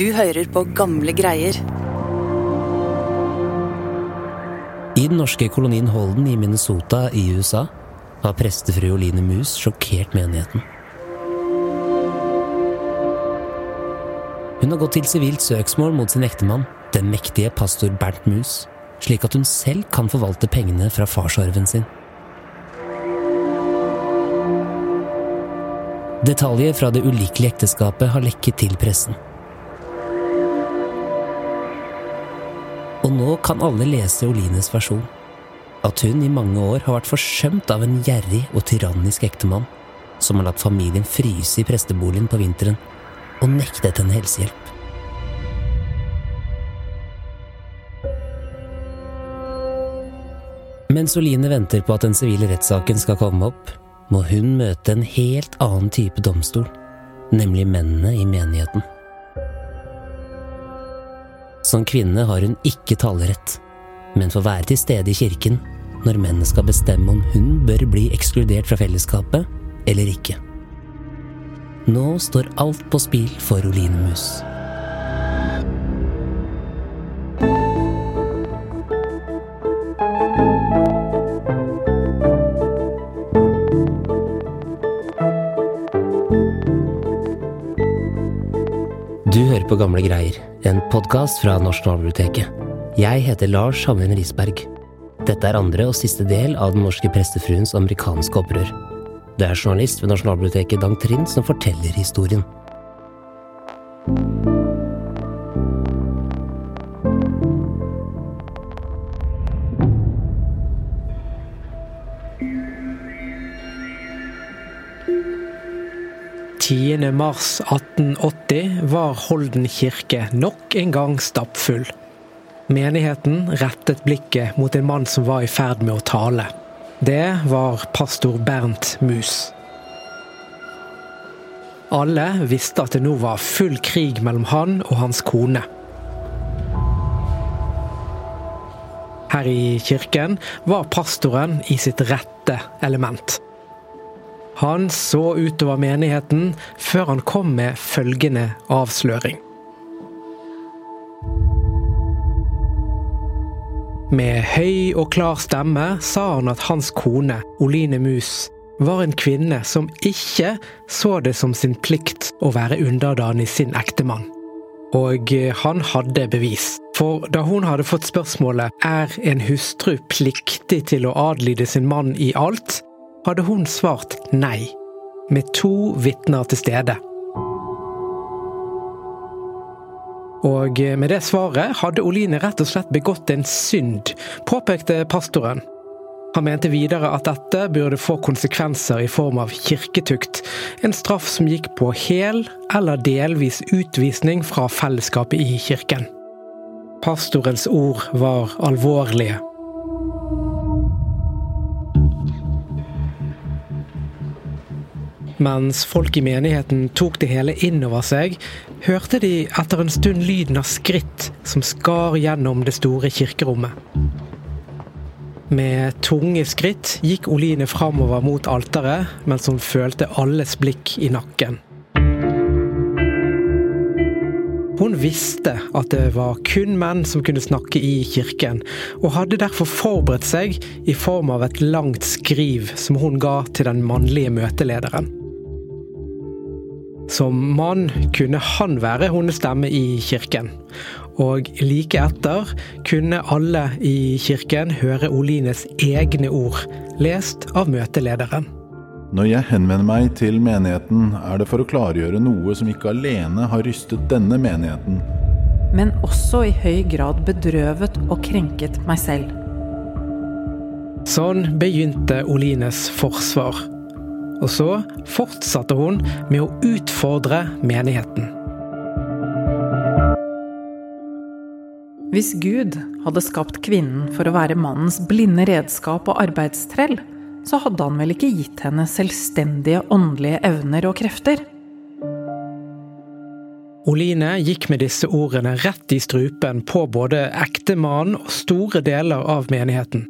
Du hører på gamle greier. I den norske kolonien Holden i Minnesota i USA har prestefru Oline Mus sjokkert menigheten. Hun har gått til sivilt søksmål mot sin ektemann, den mektige pastor Bernt Mus, slik at hun selv kan forvalte pengene fra farsarven sin. Detaljer fra det ulykkelige ekteskapet har lekket til pressen. Kan alle lese Olines versjon. At hun i mange år har vært forsømt av en gjerrig og tyrannisk ektemann, som har latt familien fryse i presteboligen på vinteren og nektet henne helsehjelp. Mens Oline venter på at den sivile rettssaken skal komme opp, må hun møte en helt annen type domstol, nemlig mennene i menigheten. Som kvinne har hun ikke talerett, men får være til stede i kirken når mennene skal bestemme om hun bør bli ekskludert fra fellesskapet eller ikke. Nå står alt på spill for Oline Mus. Du hører på Gamle greier, en podkast fra Nasjonalbiblioteket. Jeg heter Lars Hamren Risberg. Dette er andre og siste del av Den norske prestefruens amerikanske opprør. Det er journalist ved Nasjonalbiblioteket Dang Trind som forteller historien. Mars 1880 var Holden kirke nok en gang stappfull. Menigheten rettet blikket mot en mann som var i ferd med å tale. Det var pastor Bernt Mus. Alle visste at det nå var full krig mellom han og hans kone. Her i kirken var pastoren i sitt rette element. Han så utover menigheten før han kom med følgende avsløring. Med høy og klar stemme sa han at hans kone, Oline Mus, var en kvinne som ikke så det som sin plikt å være underdanig sin ektemann. Og han hadde bevis. For da hun hadde fått spørsmålet er en hustru pliktig til å adlyde sin mann i alt, hadde hun svart nei, med to vitner til stede. Og med det svaret hadde Oline rett og slett begått en synd, påpekte pastoren. Han mente videre at dette burde få konsekvenser i form av kirketukt, en straff som gikk på hel eller delvis utvisning fra fellesskapet i kirken. Pastorens ord var alvorlige. Mens folk i menigheten tok det hele inn over seg, hørte de etter en stund lyden av skritt som skar gjennom det store kirkerommet. Med tunge skritt gikk Oline framover mot alteret, mens hun følte alles blikk i nakken. Hun visste at det var kun menn som kunne snakke i kirken, og hadde derfor forberedt seg i form av et langt skriv som hun ga til den mannlige møtelederen. Som mann kunne han være hennes stemme i kirken. Og like etter kunne alle i kirken høre Olines egne ord, lest av møtelederen. Når jeg henvender meg til menigheten, er det for å klargjøre noe som ikke alene har rystet denne menigheten, men også i høy grad bedrøvet og krenket meg selv. Sånn begynte Olines forsvar. Og så fortsatte hun med å utfordre menigheten. Hvis Gud hadde skapt kvinnen for å være mannens blinde redskap og arbeidstrell, så hadde han vel ikke gitt henne selvstendige åndelige evner og krefter? Oline gikk med disse ordene rett i strupen på både ektemannen og store deler av menigheten.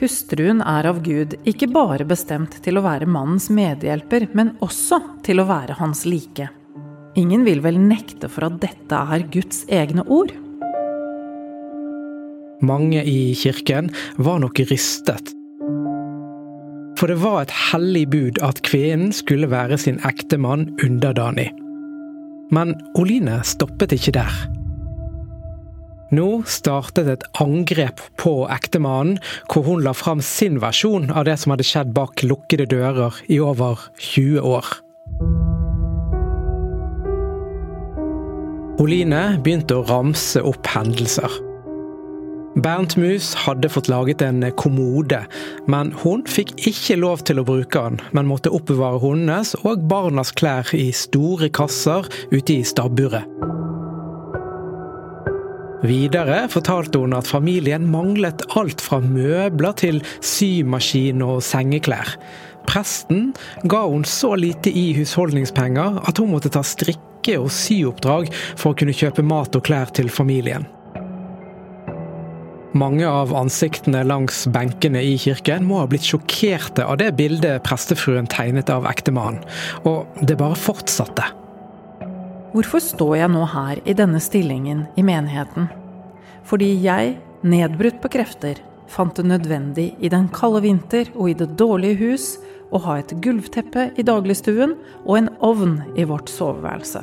Hustruen er av Gud ikke bare bestemt til å være mannens medhjelper, men også til å være hans like. Ingen vil vel nekte for at dette er Guds egne ord? Mange i kirken var nok ristet. For det var et hellig bud at kvinnen skulle være sin ektemann underdanig. Men Oline stoppet ikke der. Nå startet et angrep på ektemannen, hvor hun la fram sin versjon av det som hadde skjedd bak lukkede dører i over 20 år. Oline begynte å ramse opp hendelser. Bernt Mus hadde fått laget en kommode, men hun fikk ikke lov til å bruke den, men måtte oppbevare hundenes og barnas klær i store kasser ute i stabburet. Videre fortalte hun at familien manglet alt fra møbler til symaskin og sengeklær. Presten ga hun så lite i husholdningspenger at hun måtte ta strikke- og syoppdrag for å kunne kjøpe mat og klær til familien. Mange av ansiktene langs benkene i kirken må ha blitt sjokkerte av det bildet prestefruen tegnet av ektemannen, og det bare fortsatte. Hvorfor står jeg nå her i denne stillingen i menigheten? Fordi jeg, nedbrutt på krefter, fant det nødvendig i den kalde vinter og i det dårlige hus å ha et gulvteppe i dagligstuen og en ovn i vårt soveværelse.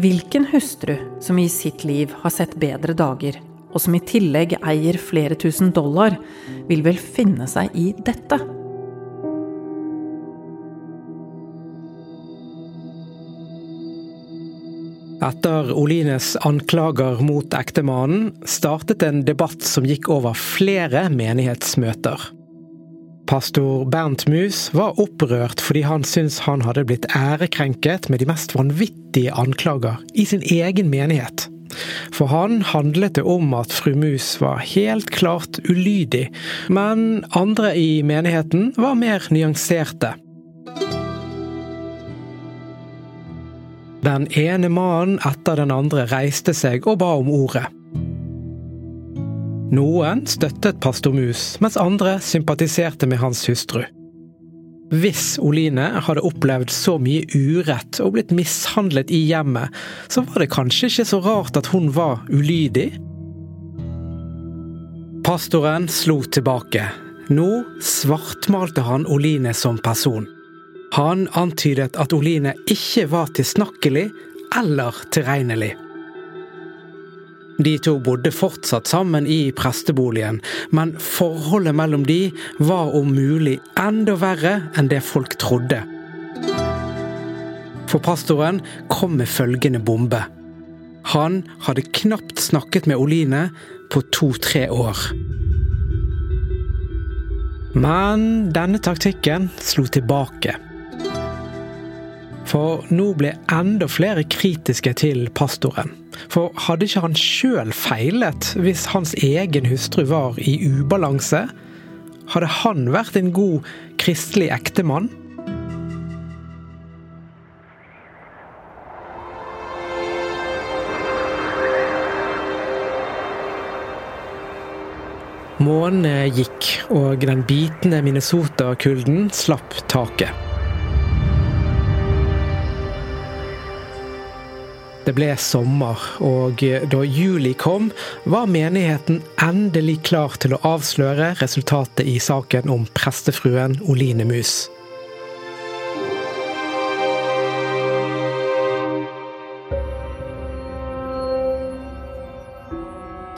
Hvilken hustru som i sitt liv har sett bedre dager, og som i tillegg eier flere tusen dollar, vil vel finne seg i dette? Etter Olines anklager mot ektemannen startet en debatt som gikk over flere menighetsmøter. Pastor Bernt Mus var opprørt fordi han syntes han hadde blitt ærekrenket med de mest vanvittige anklager i sin egen menighet. For han handlet det om at fru Mus var helt klart ulydig, men andre i menigheten var mer nyanserte. Den ene mannen etter den andre reiste seg og ba om ordet. Noen støttet pastor Mus, mens andre sympatiserte med hans hustru. Hvis Oline hadde opplevd så mye urett og blitt mishandlet i hjemmet, så var det kanskje ikke så rart at hun var ulydig? Pastoren slo tilbake. Nå svartmalte han Oline som person. Han antydet at Oline ikke var tilsnakkelig eller tilregnelig. De to bodde fortsatt sammen i presteboligen, men forholdet mellom de var om mulig enda verre enn det folk trodde. For pastoren kom med følgende bombe. Han hadde knapt snakket med Oline på to-tre år. Men denne taktikken slo tilbake. For nå ble enda flere kritiske til pastoren. For hadde ikke han sjøl feilet hvis hans egen hustru var i ubalanse? Hadde han vært en god kristelig ektemann? Månene gikk, og den bitende Minnesota-kulden slapp taket. Det ble sommer, og da juli kom, var menigheten endelig klar til å avsløre resultatet i saken om prestefruen Oline Mus.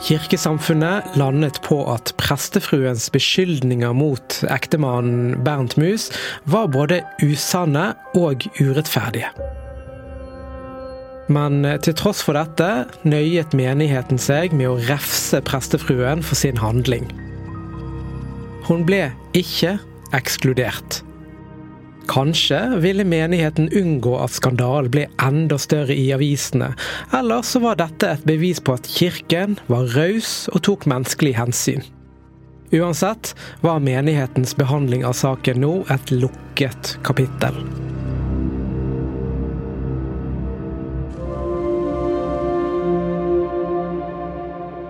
Kirkesamfunnet landet på at prestefruens beskyldninger mot ektemannen Bernt Mus var både usanne og urettferdige. Men til tross for dette nøyet menigheten seg med å refse prestefruen for sin handling. Hun ble ikke ekskludert. Kanskje ville menigheten unngå at skandalen ble enda større i avisene, eller så var dette et bevis på at kirken var raus og tok menneskelig hensyn. Uansett var menighetens behandling av saken nå et lukket kapittel.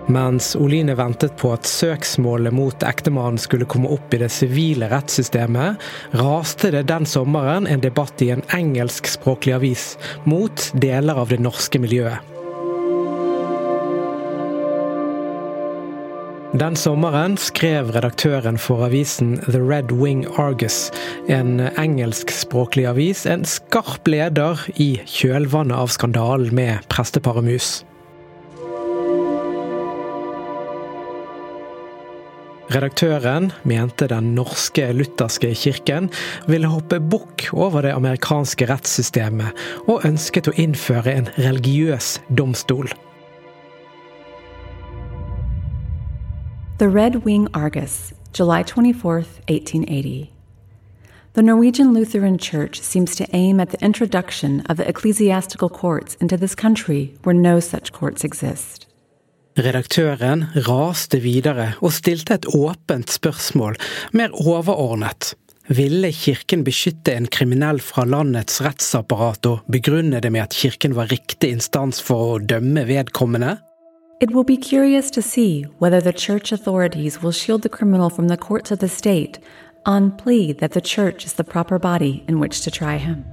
Mens Oline ventet på at søksmålet mot ektemannen skulle komme opp i det sivile rettssystemet, raste det den sommeren en debatt i en engelskspråklig avis mot deler av det norske miljøet. Den sommeren skrev redaktøren for avisen The Red Wing Argus, en engelskspråklig avis, en skarp leder i kjølvannet av skandalen med presteparet Mus. Redaktøren mente den norske lutherske kirken ville hoppe bukk over det amerikanske rettssystemet, og ønsket å innføre en religiøs domstol. The Red Wing Argus, July 24th, 1880. The Norwegian Lutheran Church seems to aim at the introduction of the ecclesiastical courts into this country where no such courts exist. Redaktøren raste videre og stilte et åpent spørsmål, mer overordnet. Ville kirken beskytte en kriminell fra landets rettsapparat og begrunne det med at kirken var riktig instans for å dømme vedkommende? It will be curious to see whether the church authorities will shield the criminal from the courts of the state on plea that the church is the proper body in which to try him.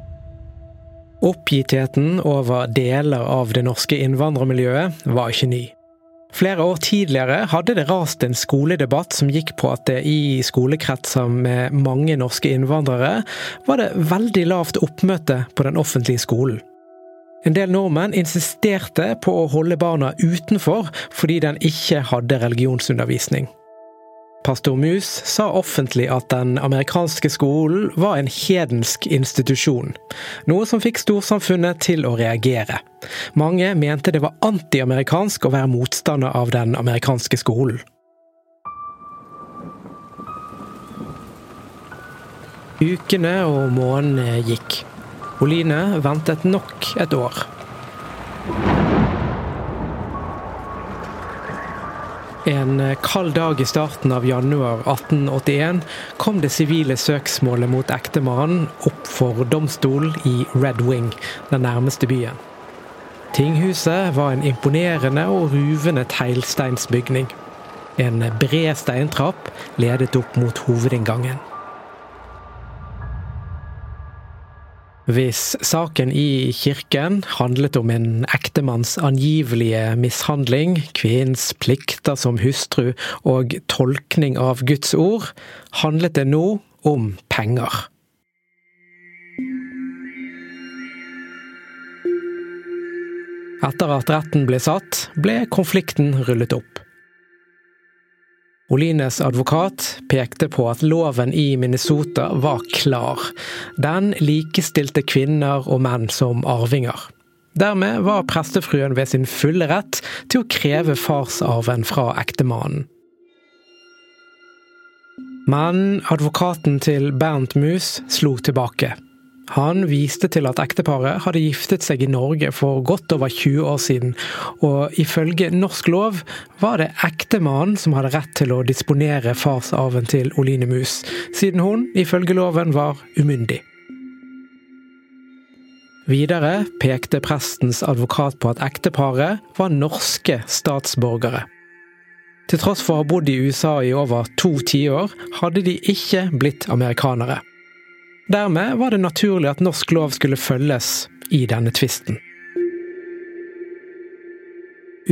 Oppgittheten over deler av det norske innvandrermiljøet var ikke ny. Flere år tidligere hadde det rast en skoledebatt som gikk på at det i skolekretser med mange norske innvandrere var det veldig lavt oppmøte på den offentlige skolen. En del nordmenn insisterte på å holde barna utenfor fordi den ikke hadde religionsundervisning. Pastor Mus sa offentlig at den amerikanske skolen var en hedensk institusjon, noe som fikk storsamfunnet til å reagere. Mange mente det var antiamerikansk å være motstander av den amerikanske skolen. Ukene og månedene gikk. Oline ventet nok et år. En kald dag i starten av januar 1881 kom det sivile søksmålet mot ektemannen opp for domstol i Red Wing, den nærmeste byen. Tinghuset var en imponerende og ruvende teglsteinsbygning. En bred steintrapp ledet opp mot hovedinngangen. Hvis saken i kirken handlet om en ektemanns angivelige mishandling, kvinnens plikter som hustru og tolkning av Guds ord, handlet det nå om penger. Etter at retten ble satt, ble konflikten rullet opp. Olines advokat pekte på at loven i Minnesota var klar. Den likestilte kvinner og menn som arvinger. Dermed var prestefruen ved sin fulle rett til å kreve farsarven fra ektemannen. Men advokaten til Bernt Mus slo tilbake. Han viste til at ekteparet hadde giftet seg i Norge for godt over 20 år siden, og ifølge norsk lov var det ektemannen som hadde rett til å disponere farsarven til Oline Mus, siden hun ifølge loven var umyndig. Videre pekte prestens advokat på at ekteparet var norske statsborgere. Til tross for å ha bodd i USA i over to tiår, hadde de ikke blitt amerikanere. Dermed var det naturlig at norsk lov skulle følges i denne tvisten.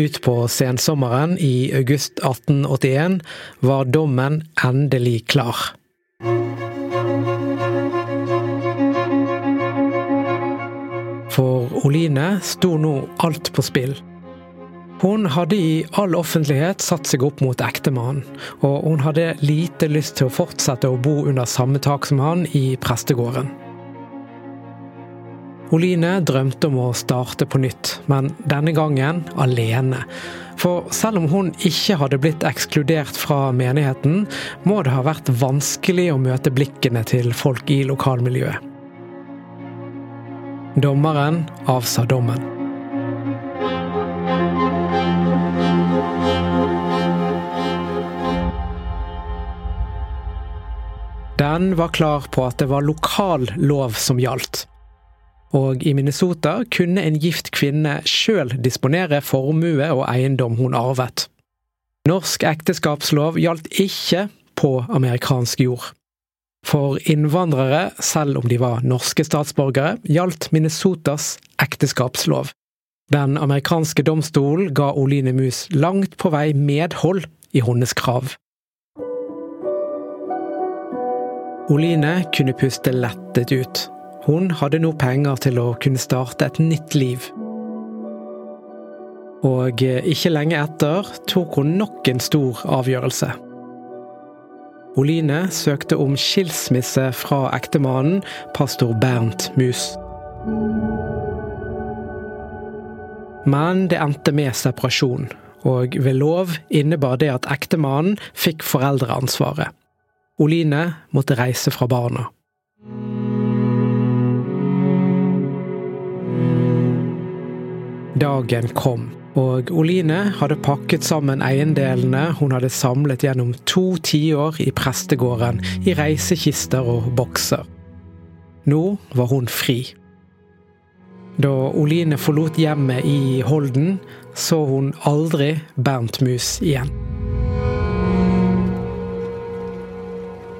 Utpå sensommeren i august 1881 var dommen endelig klar. For Oline sto nå alt på spill. Hun hadde i all offentlighet satt seg opp mot ektemannen, og hun hadde lite lyst til å fortsette å bo under samme tak som han i prestegården. Oline drømte om å starte på nytt, men denne gangen alene. For selv om hun ikke hadde blitt ekskludert fra menigheten, må det ha vært vanskelig å møte blikkene til folk i lokalmiljøet. Dommeren avsa dommen. Den var klar på at det var lokal lov som gjaldt. Og i Minnesota kunne en gift kvinne sjøl disponere formue og eiendom hun arvet. Norsk ekteskapslov gjaldt ikke på amerikansk jord. For innvandrere, selv om de var norske statsborgere, gjaldt Minnesotas ekteskapslov. Den amerikanske domstolen ga Oline Mus langt på vei medhold i hennes krav. Oline kunne puste lettet ut. Hun hadde nå penger til å kunne starte et nytt liv. Og ikke lenge etter tok hun nok en stor avgjørelse. Oline søkte om skilsmisse fra ektemannen, pastor Bernt Mus. Men det endte med separasjon, og ved lov innebar det at ektemannen fikk foreldreansvaret. Oline måtte reise fra barna. Dagen kom, og Oline hadde pakket sammen eiendelene hun hadde samlet gjennom to tiår i prestegården i reisekister og bokser. Nå var hun fri. Da Oline forlot hjemmet i Holden, så hun aldri Bernt Mus igjen.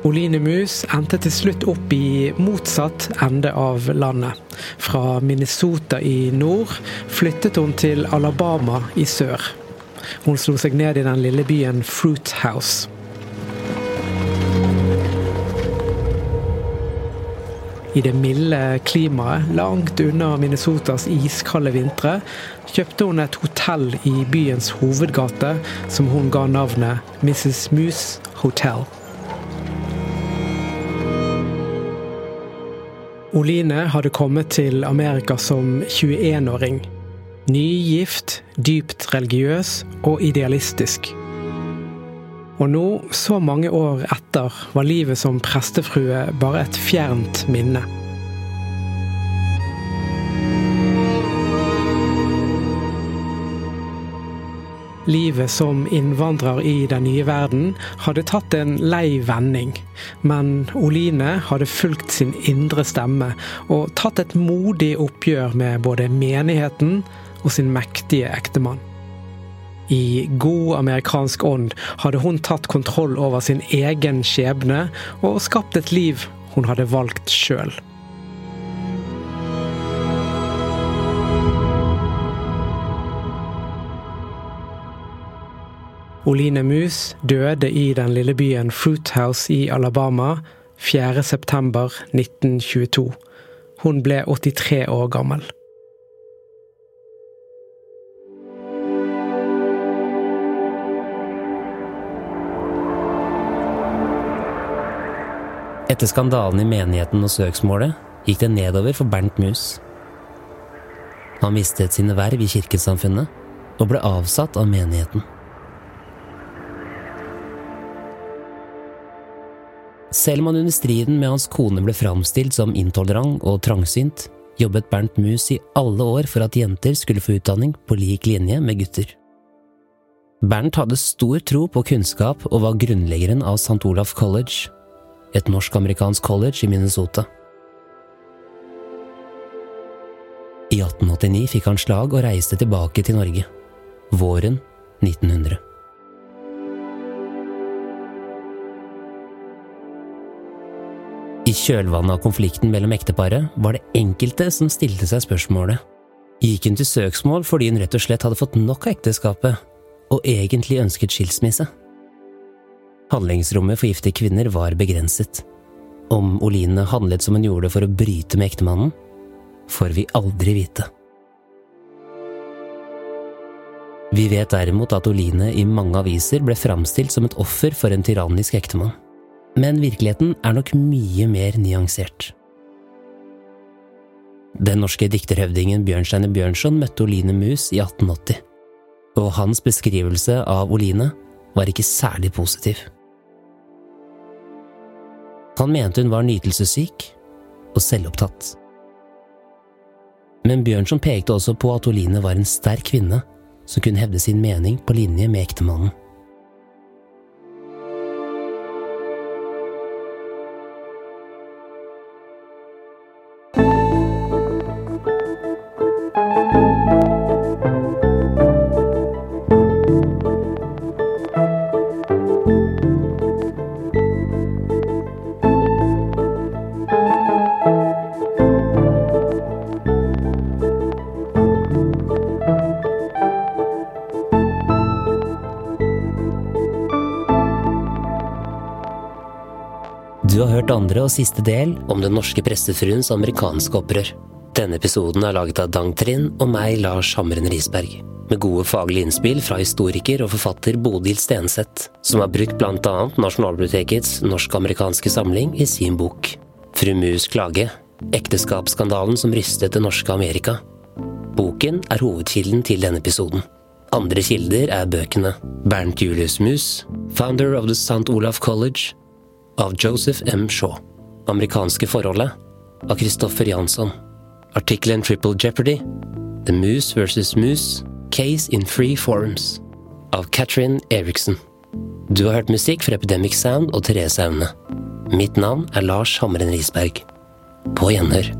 Oline Mus endte til slutt opp i motsatt ende av landet. Fra Minnesota i nord flyttet hun til Alabama i sør. Hun slo seg ned i den lille byen Fruit House. I det milde klimaet langt unna Minnesotas iskalde vintre kjøpte hun et hotell i byens hovedgate som hun ga navnet Mrs. Moose Hotel. Oline hadde kommet til Amerika som 21-åring. Nygift, dypt religiøs og idealistisk. Og nå, så mange år etter, var livet som prestefrue bare et fjernt minne. Livet som innvandrer i den nye verden hadde tatt en lei vending, men Oline hadde fulgt sin indre stemme og tatt et modig oppgjør med både menigheten og sin mektige ektemann. I god amerikansk ånd hadde hun tatt kontroll over sin egen skjebne og skapt et liv hun hadde valgt sjøl. Oline Mus døde i den lille byen Fruithouse i Alabama 4.9.1922. Hun ble 83 år gammel. Etter skandalen i menigheten og søksmålet gikk det nedover for Bernt Mus. Han mistet sine verv i kirkesamfunnet og ble avsatt av menigheten. Selv om han under striden med hans kone ble framstilt som intolerant og trangsynt, jobbet Bernt Mus i alle år for at jenter skulle få utdanning på lik linje med gutter. Bernt hadde stor tro på kunnskap og var grunnleggeren av St. Olaf College, et norsk-amerikansk college i Minnesota. I 1889 fikk han slag og reiste tilbake til Norge. Våren 1900. kjølvannet av konflikten mellom ekteparet var det enkelte som stilte seg spørsmålet Gikk hun til søksmål fordi hun rett og slett hadde fått nok av ekteskapet, og egentlig ønsket skilsmisse? Handlingsrommet for gifte kvinner var begrenset. Om Oline handlet som hun gjorde for å bryte med ektemannen, får vi aldri vite. Vi vet derimot at Oline i mange aviser ble framstilt som et offer for en tyrannisk ektemann. Men virkeligheten er nok mye mer nyansert. Den norske dikterhøvdingen Bjørnsteine Bjørnson møtte Oline Mus i 1880, og hans beskrivelse av Oline var ikke særlig positiv. Han mente hun var nytelsessyk og selvopptatt. Men Bjørnson pekte også på at Oline var en sterk kvinne som kunne hevde sin mening på linje med ektemannen. Andre og siste del om den norske prestefruens amerikanske opprør. Denne episoden er laget av Dang Trind og meg, Lars Hamren Risberg. Med gode faglige innspill fra historiker og forfatter Bodil Stenseth, som har brukt bl.a. Nasjonalbibliotekets norsk-amerikanske samling i sin bok. Fru Mus klage ekteskapsskandalen som rystet det norske Amerika. Boken er hovedkilden til denne episoden. Andre kilder er bøkene Bernt Julius Mus, founder of the St. Olaf College, av Joseph M. Shaw. Amerikanske forholdet av Christoffer Jansson. Artikkelen Triple Jeopardy, The Moose versus Moose, Case in Free Forums, av Katrin Eriksen. Du har hørt musikk fra Epidemic Sound og Therese Aune. Mitt navn er Lars Hamren Risberg. På gjenhør.